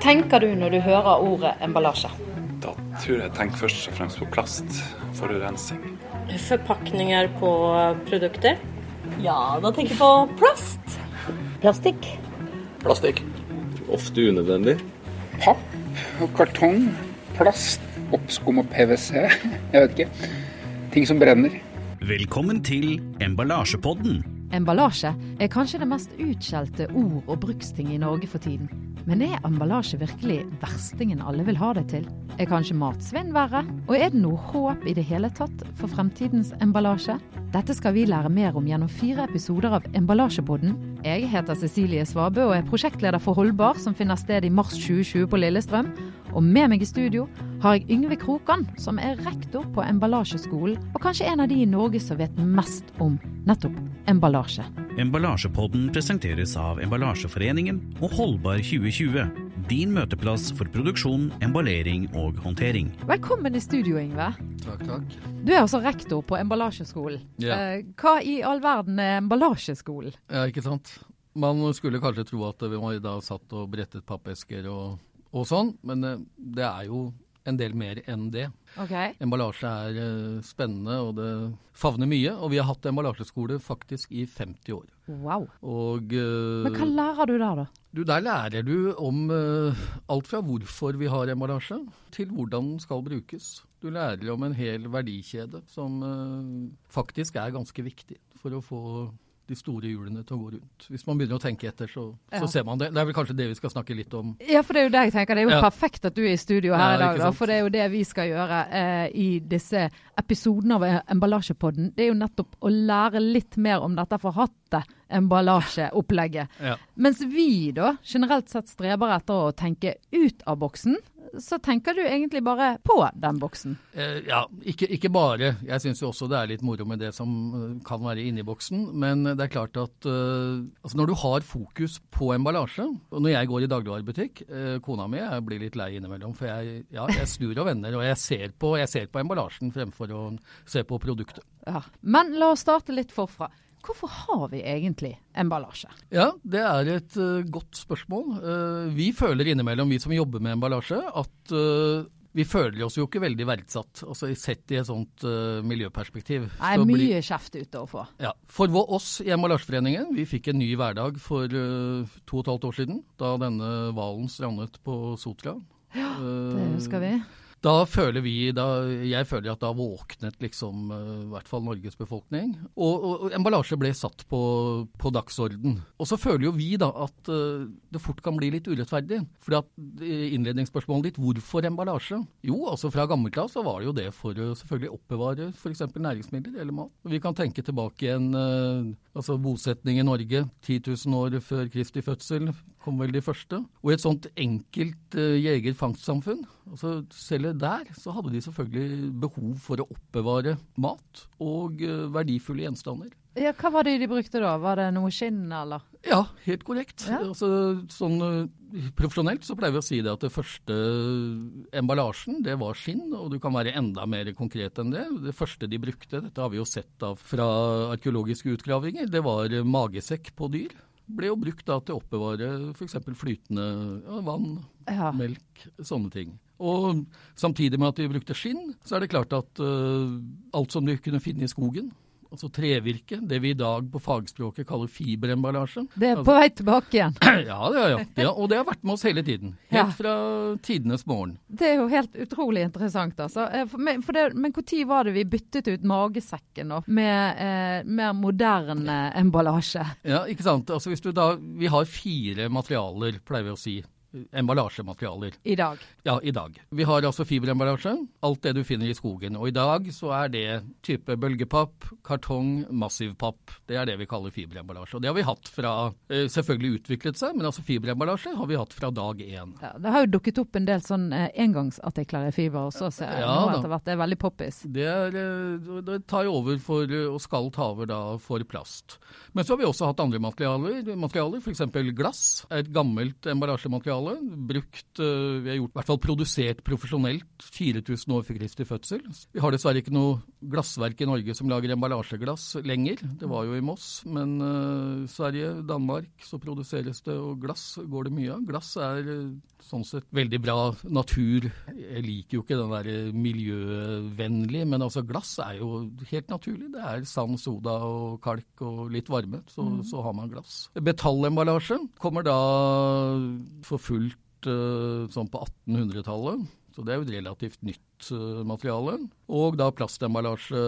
tenker du når du hører ordet emballasje? Da tror jeg tenker først og fremst på plast. Forurensning. Forpakninger på produkter. Ja, da tenker jeg på plast. Plastikk. Plastikk. Ofte unødvendig. Papp og kartong. Plast, oppskum og PVC. Jeg vet ikke. Ting som brenner. Velkommen til Emballasjepodden. Emballasje er kanskje det mest utskjelte ord- og bruksting i Norge for tiden. Men er emballasje virkelig verstingen alle vil ha det til? Er kanskje matsvinn verre? Og er det noe håp i det hele tatt for fremtidens emballasje? Dette skal vi lære mer om gjennom fire episoder av Emballasjepodden. Jeg heter Cecilie Svabø og er prosjektleder for Holdbar, som finner sted i mars 2020 på Lillestrøm. Og med meg i studio har jeg Yngve Krokan, som er rektor på Emballasjeskolen, og kanskje en av de i Norge som vet mest om nettopp emballasje. Emballasjepodden presenteres av Emballasjeforeningen og Holdbar 2020. Din møteplass for produksjon, emballering og håndtering. Velkommen i studio, Yngve. Takk, takk. Du er altså rektor på Emballasjeskolen. Ja. Eh, Hva i all verden er Emballasjeskolen? Ja, ikke sant. Man skulle kanskje tro at vi da satt og brettet pappesker og, og sånn, men eh, det er jo en del mer enn det. Okay. Emballasje er eh, spennende, og det favner mye. Og vi har hatt emballasjeskole faktisk i 50 år. Wow. Og eh, Men hva lærer du der, da? du, der lærer du om uh, alt fra hvorfor vi har emballasje, til hvordan den skal brukes. Du lærer om en hel verdikjede som uh, faktisk er ganske viktig for å få de store hjulene til å gå rundt. Hvis man begynner å tenke etter, så, så ser man det. Det er vel kanskje det vi skal snakke litt om. Ja, for det er jo det jeg tenker. Det er jo Ja. perfekt at du er i studio her Ja, i dag, da, for det er jo det vi skal gjøre eh, i disse episodene av Emballasjepodden. Det er jo nettopp å lære litt mer om dette forhatte emballasjeopplegget. Ja. Mens vi da generelt sett streber etter å tenke ut av boksen, så tenker du egentlig bare på den boksen. Eh, ja, ikke, ikke bare. Jeg syns jo også det er litt moro med det som eh, kan være inni boksen. Men det er klart at eh, altså når du har fokus på emballasje Og når jeg går i dagligvarebutikk, eh, kona mi jeg blir litt lei innimellom, for jeg, ja, jeg snur og vender, og jeg ser, på, jeg ser på emballasjen fremfor å se på produktet. Ja. Men la oss starte litt forfra. Hvorfor har vi egentlig emballasje? Ja, det er et uh, godt spørsmål. Uh, vi føler innimellom, vi som jobber med emballasje, at uh, vi føler oss jo ikke veldig verdsatt, altså sett i et sånt miljøperspektiv. Det er Så blir- mye kjeft ute å få. Ja, For oss i Emballasjeforeningen, vi fikk en ny hverdag for to og et halvt år siden, da denne hvalen strandet på Sotra. Ja, Det husker vi. Da føler vi, da, jeg føler at da våknet liksom eh, i hvert fall Norges befolkning. Og, og, emballasje ble satt på, på dagsorden. Og så føler jo vi da at eh, det fort kan bli litt urettferdig. Fordi at eh, innledningsspørsmålet ditt, hvorfor emballasje? Jo, altså fra gammelt av så var det jo det for å selvfølgelig oppbevare f.eks. næringsmidler eller mat. Vi kan tenke tilbake igjen altså bosetning i Norge 10 000 år før Kristi fødsel kom vel de første. Og i et sånt enkelt uh, jeger-fangstsamfunn, altså selv der, så hadde de selvfølgelig behov for å oppbevare mat og uh, verdifulle gjenstander. Ja, hva var det de brukte da? Var det noe skinn, eller? Ja, helt korrekt. Ja. Altså, sånn eh, Profesjonelt så pleier vi å si det at det første emballasjen, det var skinn, og du kan være enda mer konkret enn det. Det første de brukte, dette har vi jo sett av fra arkeologiske utgravinger, det var magesekk på dyr. Ble jo brukt da til å oppbevare f.eks. flytende ja, vann, Ja. melk, sånne ting. Og samtidig med at de brukte skinn, så er det klart at uh, alt som de kunne finne i skogen, altså trevirke, det vi i dag på fagspråket kaller fiberemballasje. Det er på vei tilbake igjen. Ja, det, ja. det, og det har vært med oss hele tiden. Ja. Helt fra tidenes morgen. Det er jo helt utrolig interessant. altså. Eh, for- Men, for det, men når var det vi byttet ut magesekken da, med eh, mer moderne emballasje? Ja, ikke sant. Altså hvis du da, Vi har fire materialer, pleier vi å si. Emballasjematerialer. I dag. Ja, i dag. Vi har altså fiberemballasje. Alt det du finner i skogen. Og i dag så er det type bølgepapp, kartong, massivpapp. Det er det vi kaller fiberemballasje. Og det har vi hatt fra eh, Selvfølgelig utviklet seg, men altså fiberemballasje har vi hatt fra dag én. Ja, det har jo dukket opp en del sånn eh, engangsartikler i fiber også, ser jeg Ja, nå etter hvert. Det er veldig poppis. Det, er, eh, det tar jo over for, og skal ta over da for plast. Men så har vi også hatt andre materialer, materialer f.eks. glass. Et gammelt emballasjemateriale. Brukt, eh, vi har gjort, i hvert fall produsert profesjonelt 4000 år før Kristi fødsel. Vi har dessverre ikke noe glassverk i Norge som lager emballasjeglass lenger. Det var jo i Moss, men uh, Sverige, Danmark, så produseres det, og glass går det mye av. Glass er uh, sånn sett veldig bra natur. Jeg liker jo ikke den der miljøvennlig, men altså glass er jo helt naturlig. Det er sand, soda og kalk og litt varme, så, mm. så har man glass. Metallemballasje kommer da for fullt uh, sånn på 1800-tallet. Så det er jo et relativt nytt uh, materiale. Og da plastemballasje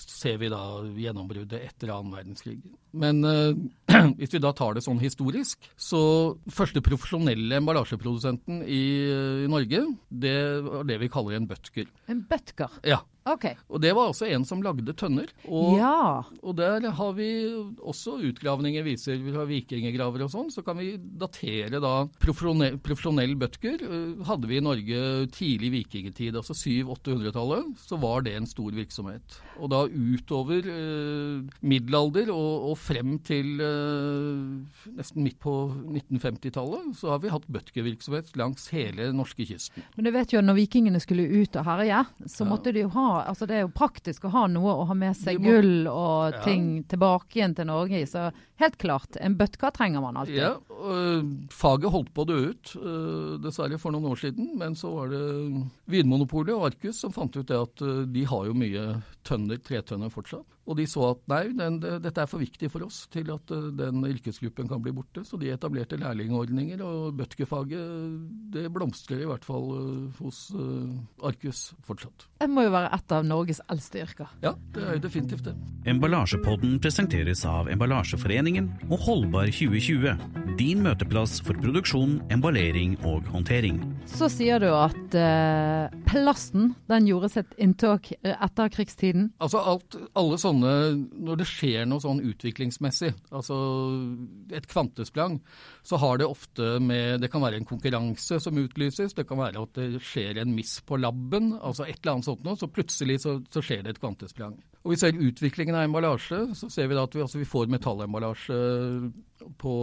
ser vi da gjennombruddet etter annen verdenskrig. Men eh, hvis vi da tar det sånn historisk, så første profesjonelle emballasjeprodusenten i, i Norge, det var det vi kaller en butker. En butker? Ja. Ok. Og det var også en som lagde tønner. Og, ja. og der har vi også utgravninger viser fra vikinggraver og sånn, så kan vi datere da profesjonell, profesjonell butker. Uh, hadde vi i Norge tidlig vikingtid, altså 700-800-tallet, så var det en stor virksomhet. Og da utover eh, middelalder og, og, frem til eh, nesten midt på 1950-tallet, så har vi hatt bøtkevirksomhet langs hele norskekysten. Men du vet jo, når vikingene skulle ut og herje, så ja. måtte de jo ha altså Det er jo praktisk å ha noe å ha med seg må, gull og ja. ting tilbake igjen til Norge i. Så helt klart, en bøtka trenger man alltid. Ja, og Faget holdt på å dø ut, uh, dessverre, for noen år siden. Men så var det Vinmonopolet og Arcus som fant ut det at uh, de har jo mye tønner, tretønner fortsatt. Og de så at nei, den, dette er for viktig for oss til at uh, den yrkesgruppen kan bli borte. Så de etablerte lærlingordninger, og bøtkefaget det blomstrer i hvert fall uh, hos uh, Arcus fortsatt. Det må jo være et av Norges eldste yrker. Ja, det er jo definitivt det. Emballasjepodden presenteres av Emballasjeforeningen og Holdbar 2020. Din møteplass for produksjon, emballering og håndtering. Så sier du at plasten den gjorde sitt inntog etter krigstiden? Altså alt, alle sånne sånne Når det skjer noe sånn utviklingsmessig, altså et kvantesprang, så har det ofte med Det kan være en konkurranse som utlyses, det kan være at det skjer en miss på laben, altså et eller annet sånt noe, så plutselig så, så skjer det et kvantesprang. Og vi ser utviklingen av emballasje, så ser vi da at vi, altså vi får metallemballasje på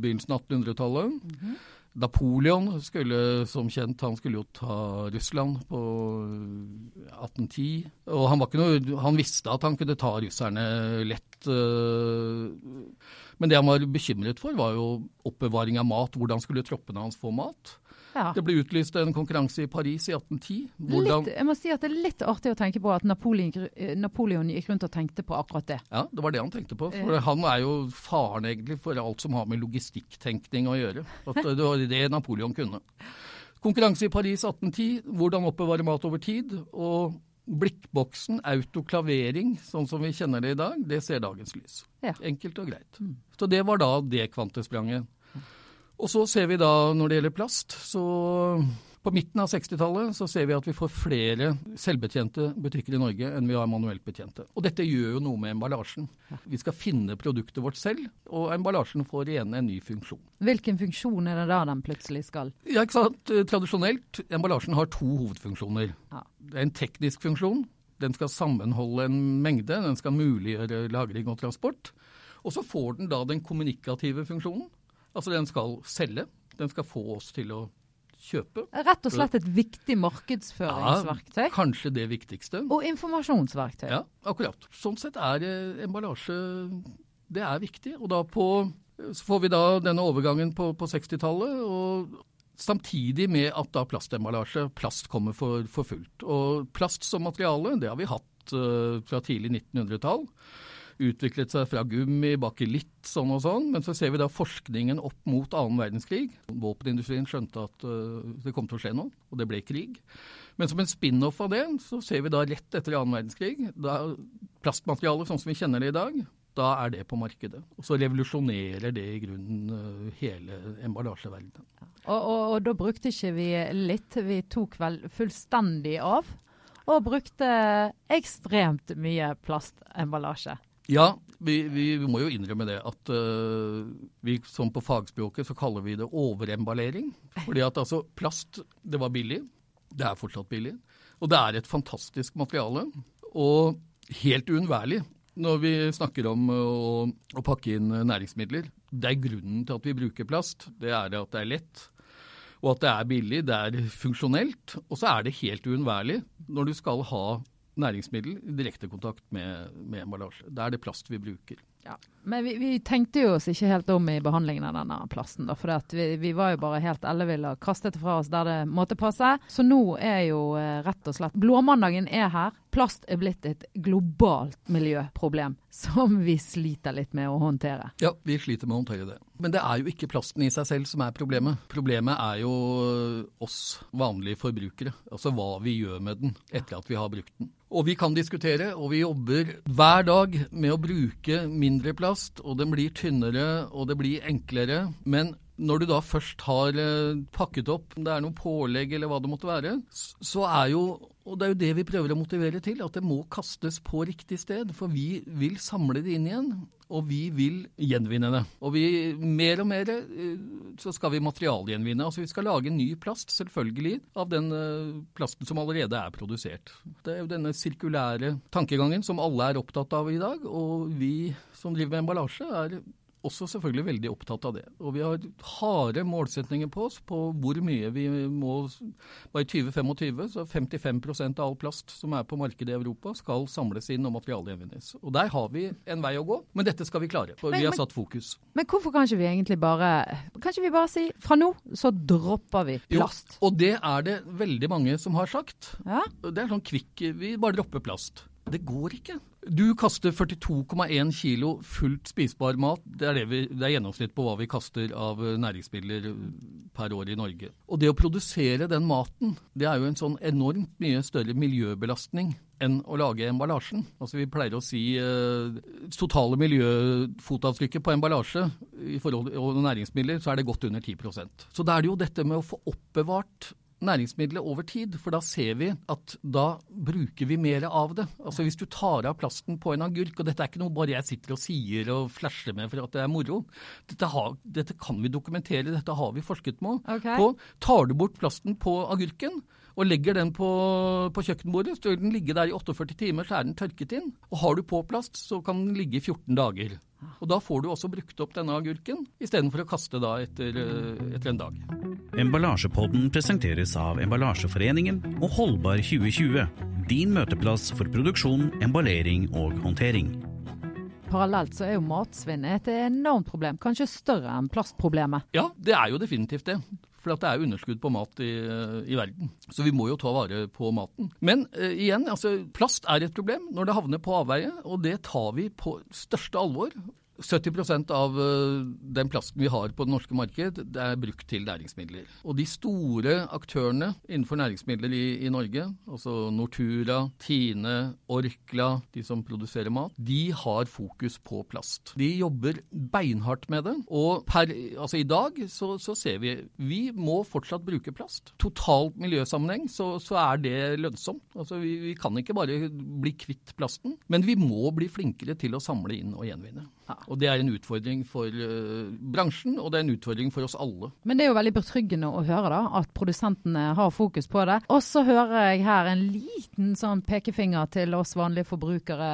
begynnelsen av 1800-tallet. Mm -hmm. Napoleon skulle som kjent han skulle jo ta Russland på 1810. Og han, noe, han visste at han kunne ta russerne lett. Øh, men det han var bekymret for, var jo oppbevaring av mat. Hvordan skulle troppene hans få mat? Ja. Det ble utlyst en konkurranse i Paris i 1810. Hvordan... Litt, jeg må si at Det er litt artig å tenke på at Napoleon, eh, Napoleon, gikk rundt og tenkte på akkurat det. Ja, det var det han tenkte på. For Han er jo faren egentlig for alt som har med logistikktenkning å gjøre. At det var det Napoleon kunne. Konkurranse i Paris 1810. Hvordan oppbevare mat over tid. og Blikkboksen, autoklavering, sånn som vi kjenner det i dag, det ser dagens lys. Ja. Enkelt og greit. Mm. Så det var da det kvantespranget. Og så ser vi da når det gjelder plast, så på midten av 60-tallet så ser vi at vi får flere selvbetjente butikker i Norge enn vi har manuelt betjente. Og dette gjør jo noe med emballasjen. Vi skal finne produktet vårt selv, og emballasjen får igjen en ny funksjon. Hvilken funksjon er det da den plutselig skal? Ja, ikke sant? Tradisjonelt, emballasjen har to hovedfunksjoner. Ja. Det er en teknisk funksjon. Den skal sammenholde en mengde, den skal muliggjøre lagring og transport. Og så får den da den kommunikative funksjonen. Altså den skal selge. Den skal få oss til å kjøpe. Rett og slett et viktig markedsføringsverktøy? Ja, kanskje det viktigste. Og informasjonsverktøy. Ja, akkurat. Sånn sett er emballasje det er viktig. Og da på, så får vi da denne overgangen på, på 60-tallet. og Samtidig med at da plastemballasje, plast kommer for, for fullt. Og plast som materiale, det har vi hatt uh, fra tidlig 1900-tall utviklet seg fra gummi, bakelitt, sånn og sånn. Men så ser vi da forskningen opp mot annen verdenskrig. Våpenindustrien skjønte at uh, det kom til å skje noe, og det ble krig. Men som en spin-off av det, så ser vi da rett etter annen verdenskrig da plastmaterialet sånn som vi kjenner det i dag, da er det på markedet. Og så revolusjonerer det i grunnen uh, hele emballasjeverdenen. Og, og, og, da brukte ikke vi litt, vi tok vel fullstendig av? Og brukte ekstremt mye plastemballasje. Ja, vi, vi, må jo innrømme det at uh, vi som på fagspråket så kaller vi det overemballering. Fordi at altså plast, det var billig. Det er fortsatt billig. Og det er et fantastisk materiale. Og helt uunnværlig når vi snakker om å, å, pakke inn næringsmidler. Det er grunnen til at vi bruker plast. Det er at det er lett, og at det er billig, det er funksjonelt. Og så er det helt uunnværlig når du skal ha næringsmiddel i direkte kontakt med, med emballasje. Da er det plast vi bruker. Ja. Men vi, vi, tenkte jo oss ikke helt om i behandlingen av denne plasten. da, For vi, vi, var jo bare helt elleville og kastet det fra oss der det måtte passe. Så nå er jo eh, rett og slett Blåmandagen er her. Plast er blitt et globalt miljøproblem som vi sliter litt med å håndtere. Ja, vi sliter med å håndtere det. Men det er jo ikke plasten i seg selv som er problemet. Problemet er jo oss vanlige forbrukere. Altså hva vi gjør med den etter at vi har brukt den. Og vi kan diskutere, og vi jobber hver dag med å bruke mindre plast, og den blir tynnere, og det blir enklere. Men når du da først har eh, pakket opp, om det er noe pålegg eller hva det måtte være, så er jo og det er jo det vi prøver å motivere til, at det må kastes på riktig sted. For vi vil samle det inn igjen, og vi vil gjenvinne det. Og vi, mer og mer eh, så skal vi materialgjenvinne. Altså vi skal lage ny plast, selvfølgelig, av den eh, plasten som allerede er produsert. Det er jo denne sirkulære tankegangen som alle er opptatt av i dag. Og vi som driver med emballasje, er også selvfølgelig veldig opptatt av det. Og vi har harde målsetninger på oss på hvor mye vi må Bare i 2025 så 55% av all plast som er på markedet i Europa skal samles inn og materialgjenvinnes. Og der har vi en vei å gå, men dette skal vi klare. For men, vi har satt fokus. Men hvorfor kan ikke vi egentlig bare Kan ikke vi bare si fra nå så dropper vi plast? Jo, og det er det veldig mange som har sagt. Ja? Det er sånn kvikk Vi bare dropper plast. Det går ikke. Du kaster 42,1 kilo fullt spisbar mat. Det er, det, vi, det er, gjennomsnitt på hva vi kaster av eh, næringsmidler eh, per år i Norge. Og det å produsere den maten, det er jo en sånn enormt mye større miljøbelastning enn å lage emballasjen. Altså Vi pleier å si eh, totale miljøfotavtrykket på emballasje i forhold til næringsmidler, så er det godt under 10% Så da er det jo dette med å få oppbevart næringsmiddelet over tid, for da ser vi at da bruker vi mer av det. Altså Hvis du tar av plasten på en agurk, og dette er ikke noe bare jeg sitter og sier og flasher med for at det er moro, dette, har, dette kan vi dokumentere, dette har vi forsket med, okay. på. Tar du bort plasten på agurken, og legger den på, på kjøkkenbordet, så vil den ligge der i 48 timer, så er den tørket inn. Og har du på plast, så kan den ligge i 14 dager. Og Da får du også brukt opp denne agurken, istedenfor å kaste da etter, eh, etter en dag. Emballasjepodden presenteres av Emballasjeforeningen og Holdbar 2020. Din møteplass for produksjon, emballering og håndtering. Parallelt så er jo matsvinn et enormt problem, kanskje større enn plastproblemet. Ja, det er jo definitivt det. For det er underskudd på mat i, i, verden. Så vi må jo ta vare på maten. Men uh, igjen, altså, plast er et problem når det havner på avveie, og det tar vi på største alvor. 70 av eh, den plasten vi har på det norske marked, det er brukt til næringsmidler. Og de store aktørene innenfor næringsmidler i, i, Norge, altså Nortura, Tine, Orkla, de som produserer mat, de har fokus på plast. De jobber beinhardt med det. Og per, altså i dag så, så ser vi vi må fortsatt bruke plast. Totalt miljøsammenheng så, så er det lønnsomt. Altså vi, vi kan ikke bare bli kvitt plasten, men vi må bli flinkere til å samle inn og gjenvinne. Ja. Og Det er en utfordring for uh, bransjen, og det er en utfordring for oss alle. Men det er jo veldig betryggende å høre da, at produsentene har fokus på det. Og så hører jeg her en liten sånn pekefinger til oss vanlige forbrukere.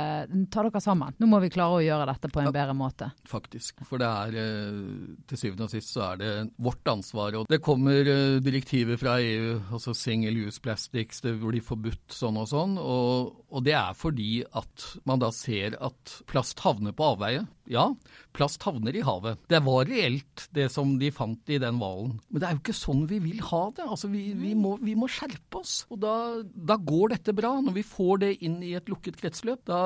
Ta dere sammen. Nå må vi klare å gjøre dette på en ja, bedre måte. Faktisk. For det er uh, til syvende og sist så er det vårt ansvar. Og det kommer uh, direktiver fra EU, altså single use plastics, det blir forbudt sånn og sånn. Og, og det er fordi at man da ser at plast havner på avveie. Ja, plast havner i havet. Det var reelt det som de fant i den hvalen. Men det er jo ikke sånn vi vil ha det. Altså, vi, vi, må, vi må, skjerpe oss. Og da, da går dette bra. Når vi får det inn i et lukket kretsløp, da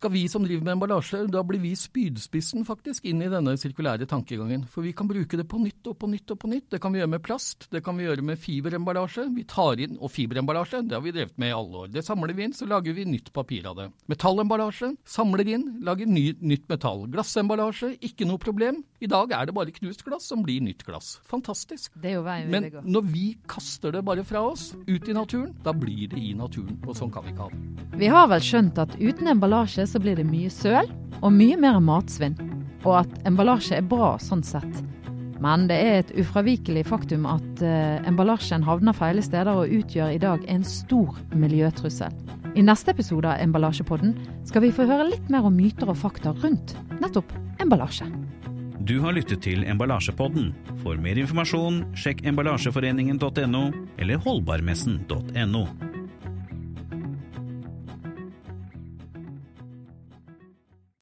skal vi som driver med emballasje, da blir vi spydspissen faktisk inn i denne sirkulære tankegangen. For vi kan bruke det på nytt og på nytt og på nytt. Det kan vi gjøre med plast, det kan vi gjøre med fiberemballasje. Vi tar inn, Og fiberemballasje, det har vi drevet med i alle år. Det samler vi inn, så lager vi nytt papir av det. Metallemballasje, samler inn, lager ny, nytt metall. Glassemballasje, ikke noe problem. I dag er det bare knust glass som blir nytt glass. Fantastisk. Det er jo veien Men når vi kaster det bare fra oss, ut i naturen, da blir det i naturen. Og sånn kan vi ikke ha det. Vi har vel skjønt at uten emballasje så blir det mye søl og mye mer matsvinn. Og at emballasje er bra sånn sett. Men det er et ufravikelig faktum at eh, emballasjen havner feile steder og utgjør i dag en stor miljøtrussel. I neste episode av Emballasjepodden skal vi få høre litt mer om myter og fakta rundt nettopp emballasje. Du har lyttet til Emballasjepodden. For mer informasjon, sjekk emballasjeforeningen.no eller holdbarmessen.no.